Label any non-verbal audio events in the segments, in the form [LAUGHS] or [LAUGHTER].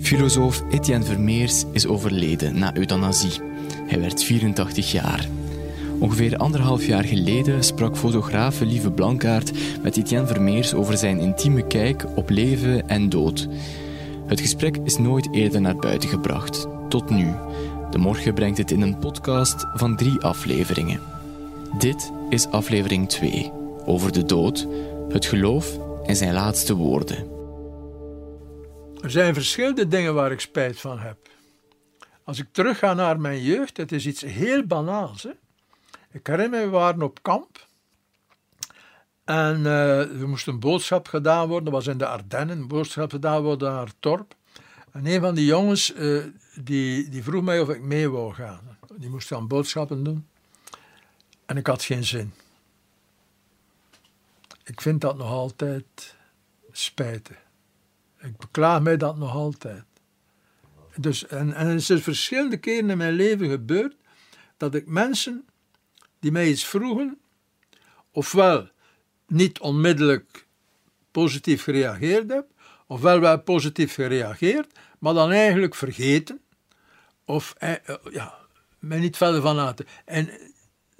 Filosoof Etienne Vermeers is overleden na euthanasie. Hij werd 84 jaar. Ongeveer anderhalf jaar geleden sprak fotograaf Lieve Blankaert met Etienne Vermeers over zijn intieme kijk op leven en dood. Het gesprek is nooit eerder naar buiten gebracht, tot nu. De morgen brengt het in een podcast van drie afleveringen. Dit is aflevering 2 over de dood, het geloof en zijn laatste woorden. Er zijn verschillende dingen waar ik spijt van heb. Als ik terugga naar mijn jeugd, het is iets heel banaals. Hè? Ik herinner me, we waren op kamp. En uh, er moest een boodschap gedaan worden, dat was in de Ardennen, een boodschap gedaan worden naar Torp. En een van die jongens, uh, die, die vroeg mij of ik mee wou gaan. Die moest dan boodschappen doen. En ik had geen zin. Ik vind dat nog altijd spijtig. Ik beklaag mij dat nog altijd. Dus, en, en het is er verschillende keren in mijn leven gebeurd dat ik mensen die mij iets vroegen, ofwel niet onmiddellijk positief gereageerd heb, ofwel wel positief gereageerd, maar dan eigenlijk vergeten, of eh, eh ja, mij niet verder van laten. En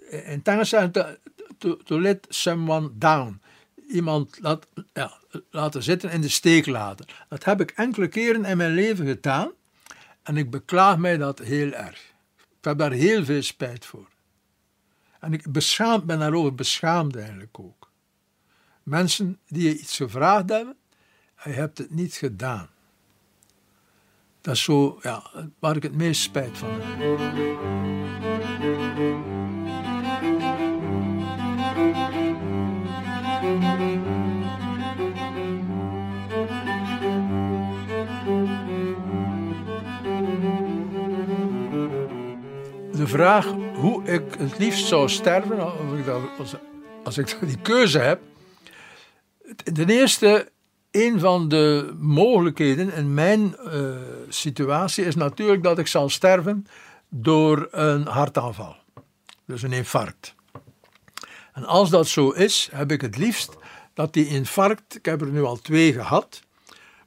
in Engels zeggen to, to let someone down iemand laat, ja, laten zitten in de steek laten. Dat heb ik enkele keren in mijn leven gedaan en ik beklaag mij dat heel erg. Ik heb daar heel veel spijt voor. En ik beschaamd, ben daarover beschaamd eigenlijk ook. Mensen die je iets gevraagd hebben en je hebt het niet gedaan. Dat is zo, ja, waar ik het meest spijt van heb. De vraag hoe ik het liefst zou sterven, als ik, als ik die keuze heb. Ten eerste, een van de mogelijkheden in mijn uh, situatie is natuurlijk dat ik zal sterven door een hartaanval. Dus een infarct. En als dat zo is, heb ik het liefst dat die infarct, ik heb er nu al twee gehad,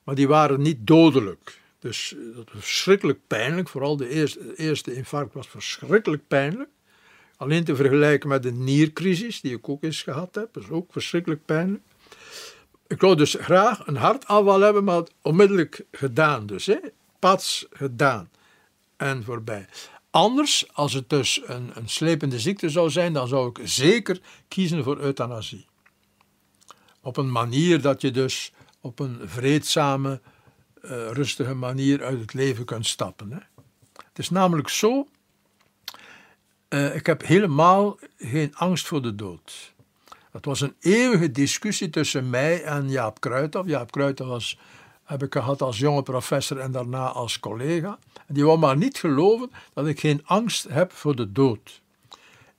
maar die waren niet dodelijk. Dus eh, dat was verschrikkelijk pijnlijk. Vooral de eerste, eerste infarct was verschrikkelijk pijnlijk. Alleen te vergelijken met de niercrisis, die ik ook eens gehad heb, is ook verschrikkelijk pijnlijk. Ik wou dus graag een hartaanval hebben, maar onmiddellijk gedaan. Dus, hè? pats gedaan en voorbij. Anders, als het dus een, een slepende ziekte zou zijn, dan zou ik zeker kiezen voor euthanasie. Op een manier dat je dus op een vreedzame, uh, rustige manier uit het leven kunt stappen. Hè. Het is namelijk zo, uh, ik heb helemaal geen angst voor de dood. Het was een eeuwige discussie tussen mij en Jaap Kruithof. Jaap Kruithof was, heb ik gehad als jonge professor en daarna als collega. Die wou maar niet geloven dat ik geen angst heb voor de dood.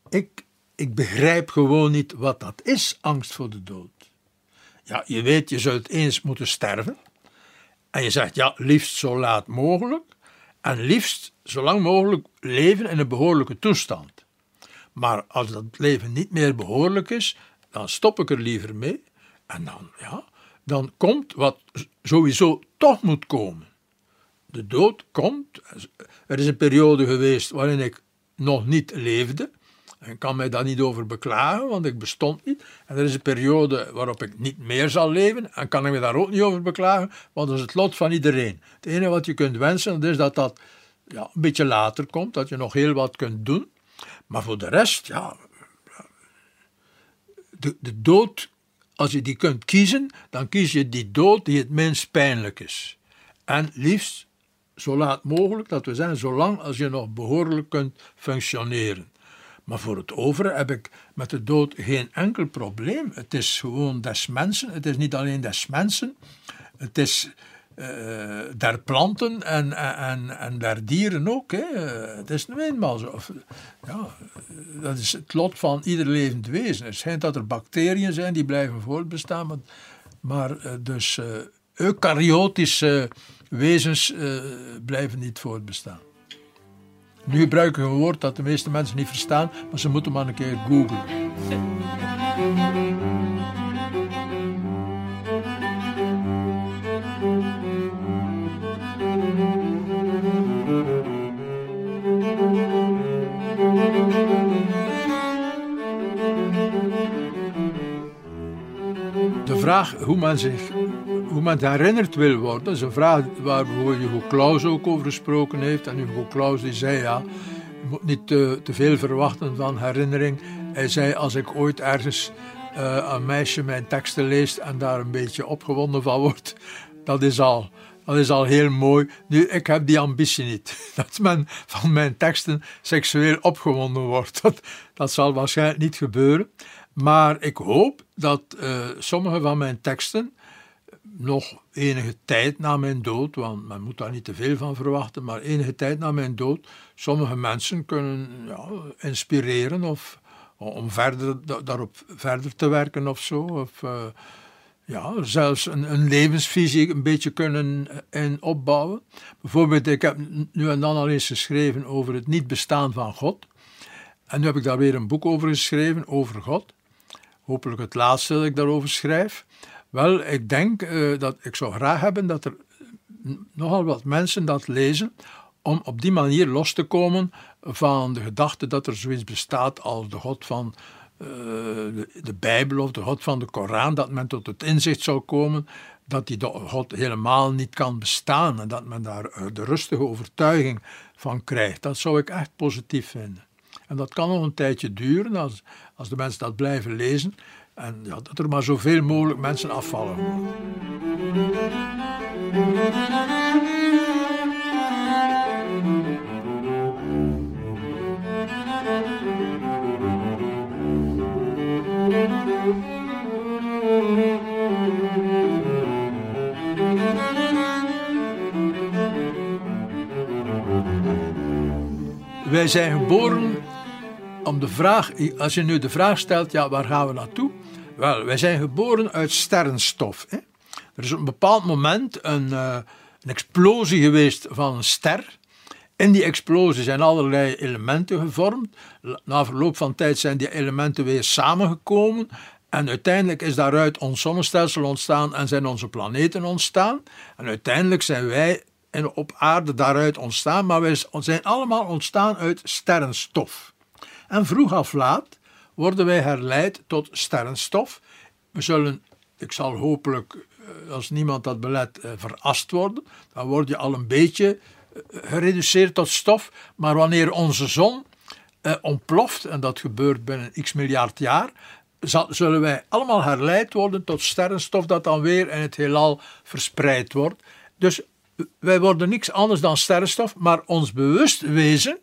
Ik, ik begrijp gewoon niet wat dat is, angst voor de dood. Ja, je weet, je zult eens moeten sterven. En je zegt, ja, liefst zo laat mogelijk. En liefst zo lang mogelijk leven in een behoorlijke toestand. Maar als dat leven niet meer behoorlijk is, dan stop ik er liever mee. En dan, ja, dan komt wat sowieso toch moet komen. De dood komt. Er is een periode geweest waarin ik nog niet leefde. En kan mij daar niet over beklagen, want ik bestond niet. En er is een periode waarop ik niet meer zal leven. En kan ik me daar ook niet over beklagen, want dat is het lot van iedereen. Het enige wat je kunt wensen, is dat dat ja, een beetje later komt, dat je nog heel wat kunt doen. Maar voor de rest, ja. De, de dood, als je die kunt kiezen, dan kies je die dood die het minst pijnlijk is. En liefst zo laat mogelijk, dat we zijn, zolang als je nog behoorlijk kunt functioneren. Maar voor het overige heb ik met de dood geen enkel probleem. Het is gewoon des mensen. Het is niet alleen des mensen. Het is uh, der planten en, en, en der dieren ook. Hè. Het is nu eenmaal zo. Ja, dat is het lot van ieder levend wezen. Het schijnt dat er bacteriën zijn die blijven voortbestaan, maar, maar eh, dus uh, eukaryotische wezens blijven niet voortbestaan. Nu gebruiken we een woord dat de meeste mensen niet verstaan, maar ze moeten maar een keer googlen. Hoe men zich hoe men herinnerd wil worden. Dat is een vraag waar bijvoorbeeld Hugo Claus ook over gesproken heeft. En Hugo Claus die zei ja, je moet niet te, veel verwachten van herinnering. Hij zei als ik ooit ergens uh, een meisje mijn teksten leest en daar een beetje opgewonden van wordt, dat is al dat is al heel mooi. Nu, ik heb die ambitie niet. [LAUGHS] Dat men van mijn teksten seksueel opgewonden wordt. [LAUGHS] Dat zal waarschijnlijk niet gebeuren. Maar ik hoop dat uh, sommige van mijn teksten nog enige tijd na mijn dood, want men moet daar niet te veel van verwachten, maar enige tijd na mijn dood sommige mensen kunnen ja, inspireren of om verder, daarop verder te werken of zo. Of, uh, ja, zelfs een, een, levensvisie een beetje kunnen eh, in opbouwen. Bijvoorbeeld, ik heb nu en dan al eens geschreven over het niet bestaan van God. En nu heb ik daar weer een boek over geschreven, over God. Hopelijk het laatste dat ik daarover schrijf. Wel, ik denk uh, dat ik zou graag hebben dat er nogal wat mensen dat lezen, om op die manier los te komen van de gedachte dat er zoiets bestaat als de God van uh, de, de, Bijbel of de God van de Koran, dat men tot het inzicht zou komen dat die God helemaal niet kan bestaan en dat men daar eh, de rustige overtuiging van krijgt. Dat zou ik echt positief vinden. En dat kan nog een tijdje duren als, als de mensen dat blijven lezen. En ja, dat er maar zoveel mogelijk mensen afvallen. Wij zijn geboren om de vraag, als je nu de vraag stelt, ja, waar gaan we naartoe? Wel, wij zijn geboren uit sterrenstof. Hè? Er is op een bepaald moment een, uh, een explosie geweest van een ster. In die explosie zijn allerlei elementen gevormd. Na verloop van tijd zijn die elementen weer samengekomen. En uiteindelijk is daaruit ons zonnestelsel ontstaan en zijn onze planeten ontstaan. En uiteindelijk zijn wij op aarde daaruit ontstaan, maar wij zijn allemaal ontstaan uit sterrenstof. En vroeg of laat worden wij herleid tot sterrenstof. We zullen, ik zal hopelijk, eh, als niemand dat belet, eh, verast worden. Dan word je al een beetje eh, gereduceerd tot stof. Maar wanneer onze zon ontploft, en dat gebeurt binnen x miljard jaar, zullen wij allemaal herleid worden tot sterrenstof dat dan weer in het heelal verspreid wordt. Dus wij worden niks anders dan sterrenstof, maar ons bewust wezen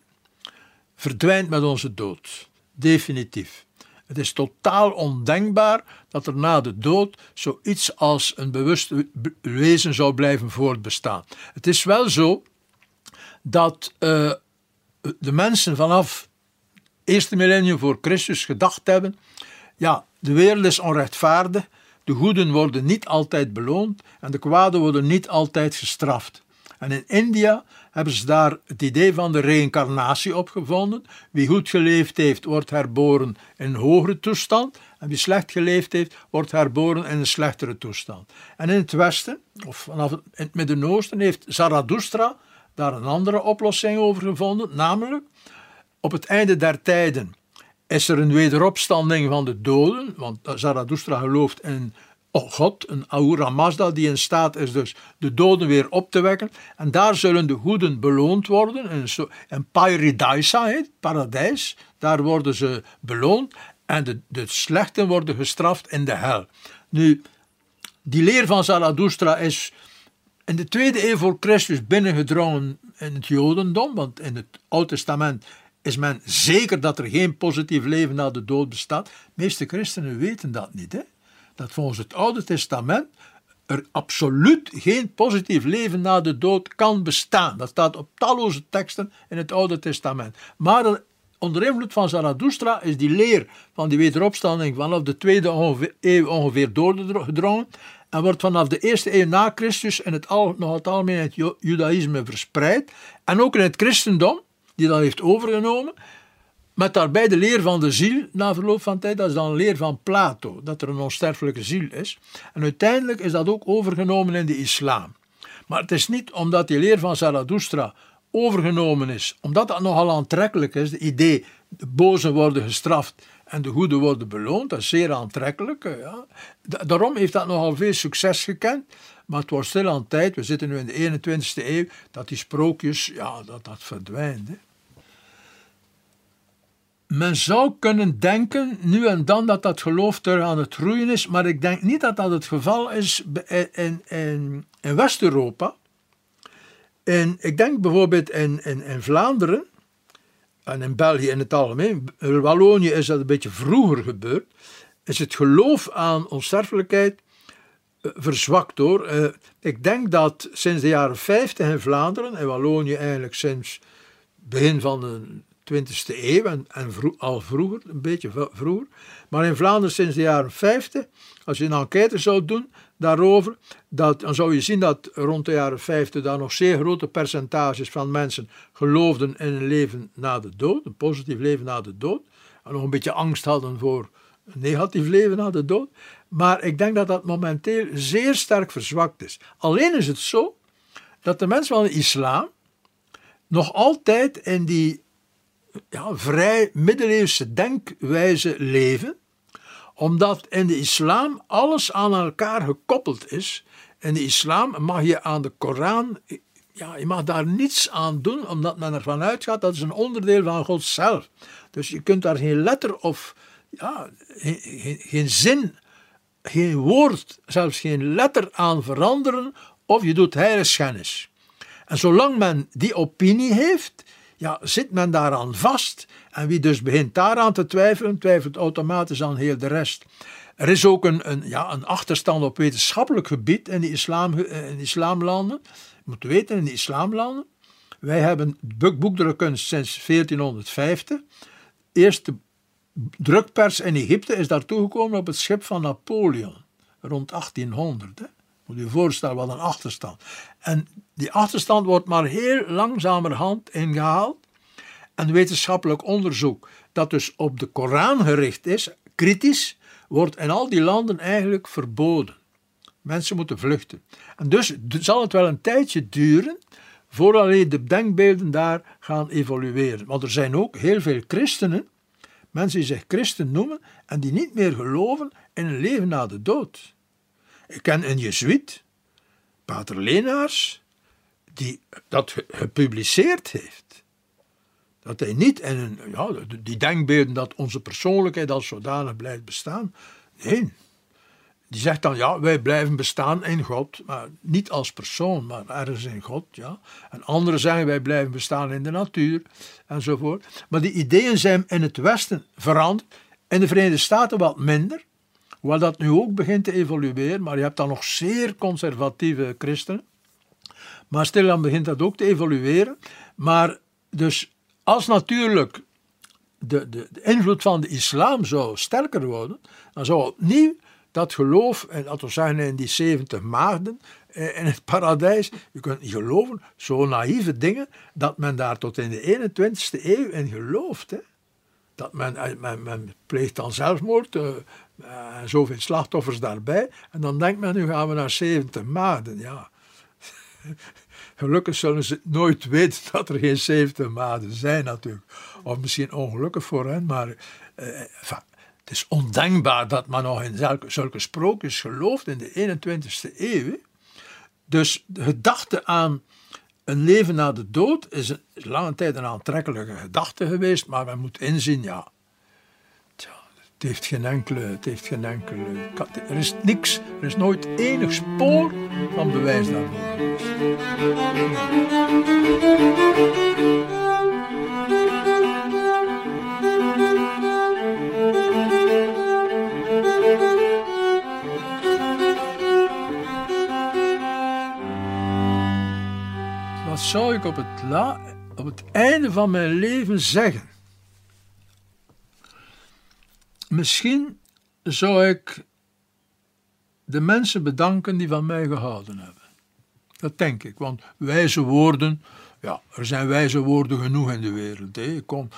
verdwijnt met onze dood. Definitief. Het is totaal ondenkbaar dat er na de dood zoiets als een bewust wezen zou blijven voortbestaan. Het is wel zo dat uh, de mensen vanaf het eerste millennium voor Christus gedacht hebben: ja, de wereld is onrechtvaardig, de goeden worden niet altijd beloond en de kwaden worden niet altijd gestraft. En in India hebben ze daar het idee van de reïncarnatie opgevonden. Wie goed geleefd heeft, wordt herboren in een hogere toestand. En wie slecht geleefd heeft, wordt herboren in een slechtere toestand. En in het Westen, of vanaf in het Midden-Oosten, heeft Zarathustra daar een andere oplossing over gevonden. Namelijk, op het einde der tijden is er een wederopstanding van de doden. Want Zarathustra gelooft in Oh God, een Ahura Mazda die in staat is dus de doden weer op te wekken. En daar zullen de goeden beloond worden. En, zo, en het paradijs, daar worden ze beloond. En de, de slechten worden gestraft in de hel. Nu, die leer van Zarathustra is in de tweede eeuw voor Christus binnengedrongen in het Jodendom. Want in het Oude Testament is men zeker dat er geen positief leven na de dood bestaat. De meeste christenen weten dat niet. Hè? Dat volgens het Oude Testament er absoluut geen positief leven na de dood kan bestaan. Dat staat op talloze teksten in het Oude Testament. Maar onder invloed van Zarathustra is die leer van die wederopstanding vanaf de tweede eeuw ongeveer doorgedrongen en wordt vanaf de eerste eeuw na Christus in het al, nog het algemeen het judaïsme verspreid en ook in het christendom, die dat heeft overgenomen. Met daarbij de leer van de ziel na verloop van tijd, dat is dan leer van Plato, dat er een onsterfelijke ziel is. En uiteindelijk is dat ook overgenomen in de islam. Maar het is niet omdat die leer van Zarathustra overgenomen is, omdat dat nogal aantrekkelijk is, het idee de bozen worden gestraft en de goede worden beloond. Dat is zeer aantrekkelijk. Ja. Daarom heeft dat nogal veel succes gekend. Maar het wordt stil aan tijd, we zitten nu in de 21ste eeuw, dat die sprookjes, ja, dat dat verdwijnt. Men zou kunnen denken, nu en dan, dat dat geloof terug aan het groeien is, maar ik denk niet dat dat het geval is in, in, West-Europa. En ik denk bijvoorbeeld in, in, in Vlaanderen, en in België in het algemeen, in Wallonië is dat een beetje vroeger gebeurd, is het geloof aan onsterfelijkheid eh, verzwakt hoor. Eh, ik denk dat sinds de jaren 50 in Vlaanderen, en Wallonië eigenlijk sinds begin van de 20e eeuw en, en al vroeger, een beetje vroeger, maar in Vlaanderen sinds de jaren 50, als je een enquête zou doen daarover, dat, dan zou je zien dat rond de jaren 50 daar nog zeer grote percentages van mensen geloofden in een leven na de dood, een positief leven na de dood, en nog een beetje angst hadden voor een negatief leven na de dood. Maar ik denk dat dat momenteel zeer sterk verzwakt is. Alleen is het zo dat de mensen van de islam nog altijd in die ja, vrij middeleeuwse denkwijze leven, omdat in de islam alles aan elkaar gekoppeld is. In de islam mag je aan de Koran, ja, je mag daar niets aan doen, omdat men ervan uitgaat dat is een onderdeel van God zelf. Dus je kunt daar geen letter of ja, geen, geen zin, geen woord, zelfs geen letter aan veranderen, of je doet heiligschennis. En zolang men die opinie heeft, ja, zit men daaraan vast. En wie dus begint daaraan te twijfelen, twijfelt automatisch aan heel de rest. Er is ook een, een, ja, een achterstand op wetenschappelijk gebied in de, islam, eh, islamlanden. Je moet weten, in de islamlanden. Wij hebben boekdrukkunst sinds 1450. Eerste drukpers in Egypte is daar toegekomen op het schip van Napoleon. Rond 1800. Hè. Moet je voorstellen, wat een achterstand. En die achterstand wordt maar heel langzamerhand ingehaald. En wetenschappelijk onderzoek, dat dus op de Koran gericht is, kritisch, wordt in al die landen eigenlijk verboden. Mensen moeten vluchten. En dus zal het wel een tijdje duren voordat de denkbeelden daar gaan evolueren. Want er zijn ook heel veel christenen, mensen die zich christen noemen en die niet meer geloven in een leven na de dood. Ik ken een jezuïet, Pater Lenaars, die dat gepubliceerd heeft. Dat hij niet in een, ja, die denkbeelden dat onze persoonlijkheid als zodanig blijft bestaan. Nee. Die zegt dan, ja, wij blijven bestaan in God, maar niet als persoon, maar ergens in God. Ja. En anderen zeggen, wij blijven bestaan in de natuur, enzovoort. Maar die ideeën zijn in het Westen veranderd, in de Verenigde Staten wat minder. Hoewel dat nu ook begint te evolueren, maar je hebt dan nog zeer conservatieve christenen. Maar stilaan begint dat ook te evolueren. Maar dus als natuurlijk de, de, de, invloed van de islam zou sterker worden, dan zou opnieuw dat geloof, en dat we in die 70 maagden eh, in het paradijs, je kunt niet geloven, zo naïeve dingen, dat men daar tot in de 21ste eeuw in gelooft. Dat men, eh, men, men pleegt dan zelfmoord, uh, zoveel slachtoffers daarbij, en dan denkt men, nu gaan we naar 70 maagden. Ja. [LAUGHS] Gelukkig zullen ze nooit weten [LAUGHS] dat er geen 70 maanden zijn natuurlijk. Of misschien ongelukkig voor hen, maar eh, het is ondenkbaar dat men nog in zulke, zulke sprookjes gelooft in de 21ste eeuw. Dus de gedachte aan een leven na de dood is, is lange tijd een aantrekkelijke gedachte geweest, maar men moet inzien, ja, het heeft geen enkele, het heeft geen enkele, er is niks, er is nooit enig spoor van bewijs daarvoor Wat zou ik op het, la, op het einde van mijn leven zeggen? Misschien zou ik de mensen bedanken die van mij gehouden hebben. Dat denk ik, want wijze woorden, ja, er zijn wijze woorden genoeg in de wereld. Hè. Kom,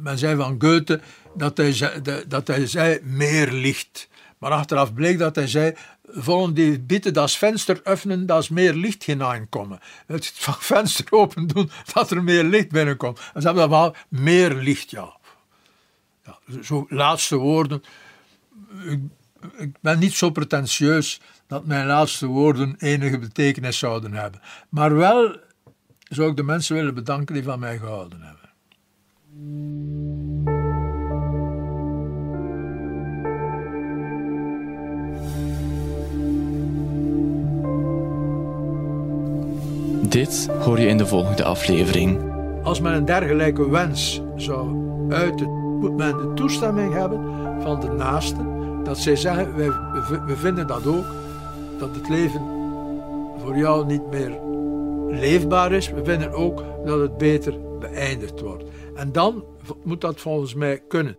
men zei van Goethe dat hij, zei, dat hij zei meer licht. Maar achteraf bleek dat hij zei, volgen die bitte dat venster öffnen, dat meer licht hineinkomen. Het [LAUGHS] venster open doen, dat er meer licht binnenkomt. En ze hebben wel meer licht, ja Ja, zo laatste woorden. Ik, ik ben niet zo pretentieus dat mijn laatste woorden enige betekenis zouden hebben. Maar wel zou ik de mensen willen bedanken die van mij gehouden hebben. Dit hoor je in de volgende aflevering. Als men een dergelijke wens zou uiten, moet men de toestemming hebben van de naasten. Dat zij zeggen, wij, we vinden dat ook, dat het leven voor jou niet meer leefbaar is. We vinden ook dat het beter beëindigd wordt. En dan moet dat volgens mij kunnen.